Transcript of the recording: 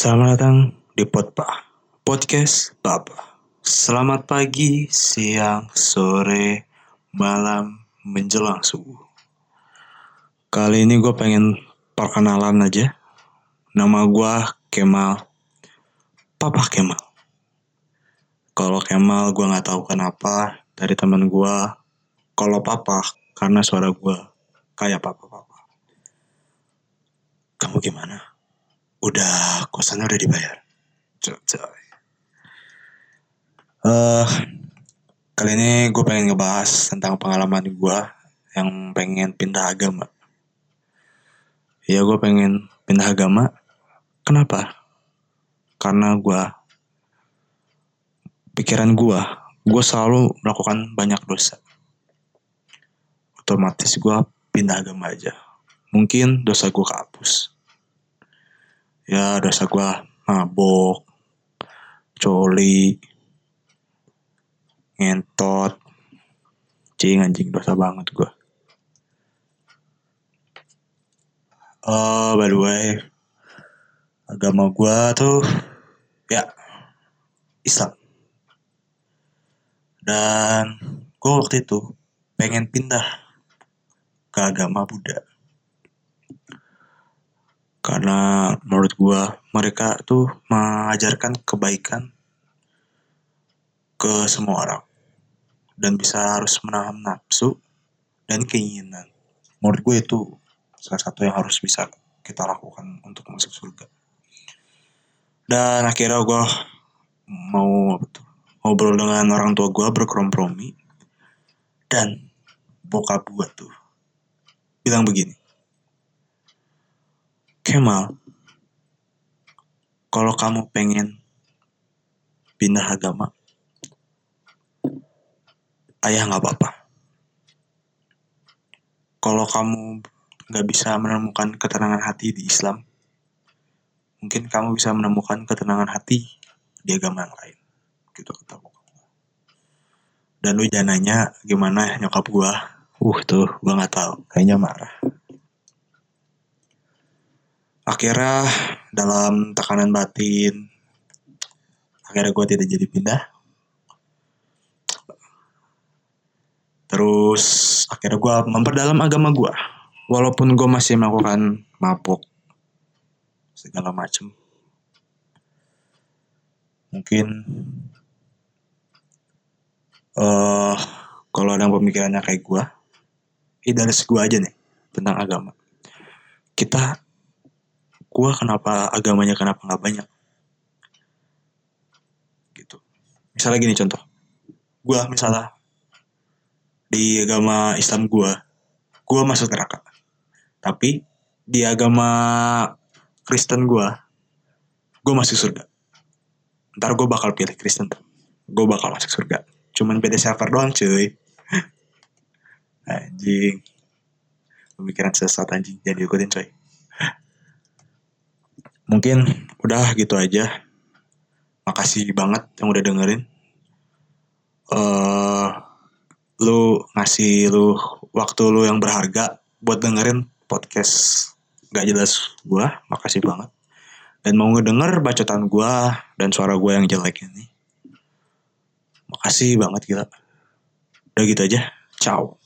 Selamat datang di Potpa Podcast Papa. Selamat pagi, siang, sore, malam, menjelang subuh. Kali ini gue pengen perkenalan aja. Nama gue Kemal. Papa Kemal. Kalau Kemal gue nggak tahu kenapa dari teman gue. Kalau Papa karena suara gue kayak Papa-Papa. Kamu gimana? Udah kosannya udah dibayar. Coy. Eh, kali ini gue pengen ngebahas tentang pengalaman gue yang pengen pindah agama. Ya gue pengen pindah agama. Kenapa? Karena gue pikiran gue, gue selalu melakukan banyak dosa. Otomatis gue pindah agama aja. Mungkin dosa gue kehapus ya dosa gue mabok coli ngentot. Cing anjing dosa banget gue uh, by the way agama gue tuh ya Islam. Dan gue waktu itu pengen pindah ke agama Buddha karena menurut gua mereka tuh mengajarkan kebaikan ke semua orang. Dan bisa harus menahan nafsu dan keinginan. Menurut gue itu salah satu yang harus bisa kita lakukan untuk masuk surga. Dan akhirnya gue mau ngobrol dengan orang tua gue berkompromi. Dan bokap gue tuh bilang begini Kemal, kalau kamu pengen pindah agama, ayah nggak apa-apa. Kalau kamu nggak bisa menemukan ketenangan hati di Islam, mungkin kamu bisa menemukan ketenangan hati di agama yang lain. Gitu kata. Dan lu jangan nanya gimana nyokap gua. Uh tuh, gua nggak tahu. Kayaknya marah. Akhirnya dalam tekanan batin, akhirnya gue tidak jadi pindah. Terus akhirnya gue memperdalam agama gue. Walaupun gue masih melakukan mabuk segala macem. Mungkin eh kalau ada pemikirannya kayak gue, idealis gue aja nih tentang agama. Kita gue kenapa agamanya kenapa nggak banyak? Gitu. Misalnya gini contoh. Gue misalnya di agama Islam gue gue masuk neraka. Tapi di agama Kristen gue gue masuk surga. Ntar gue bakal pilih Kristen gue bakal masuk surga. Cuman beda server doang cuy. Anjing. Pemikiran sesat anjing. Jadi ikutin coy mungkin udah gitu aja. Makasih banget yang udah dengerin. Uh, lu ngasih lu waktu lu yang berharga buat dengerin podcast gak jelas gua. Makasih banget. Dan mau ngedenger bacotan gua dan suara gua yang jelek ini. Makasih banget gila. Udah gitu aja. Ciao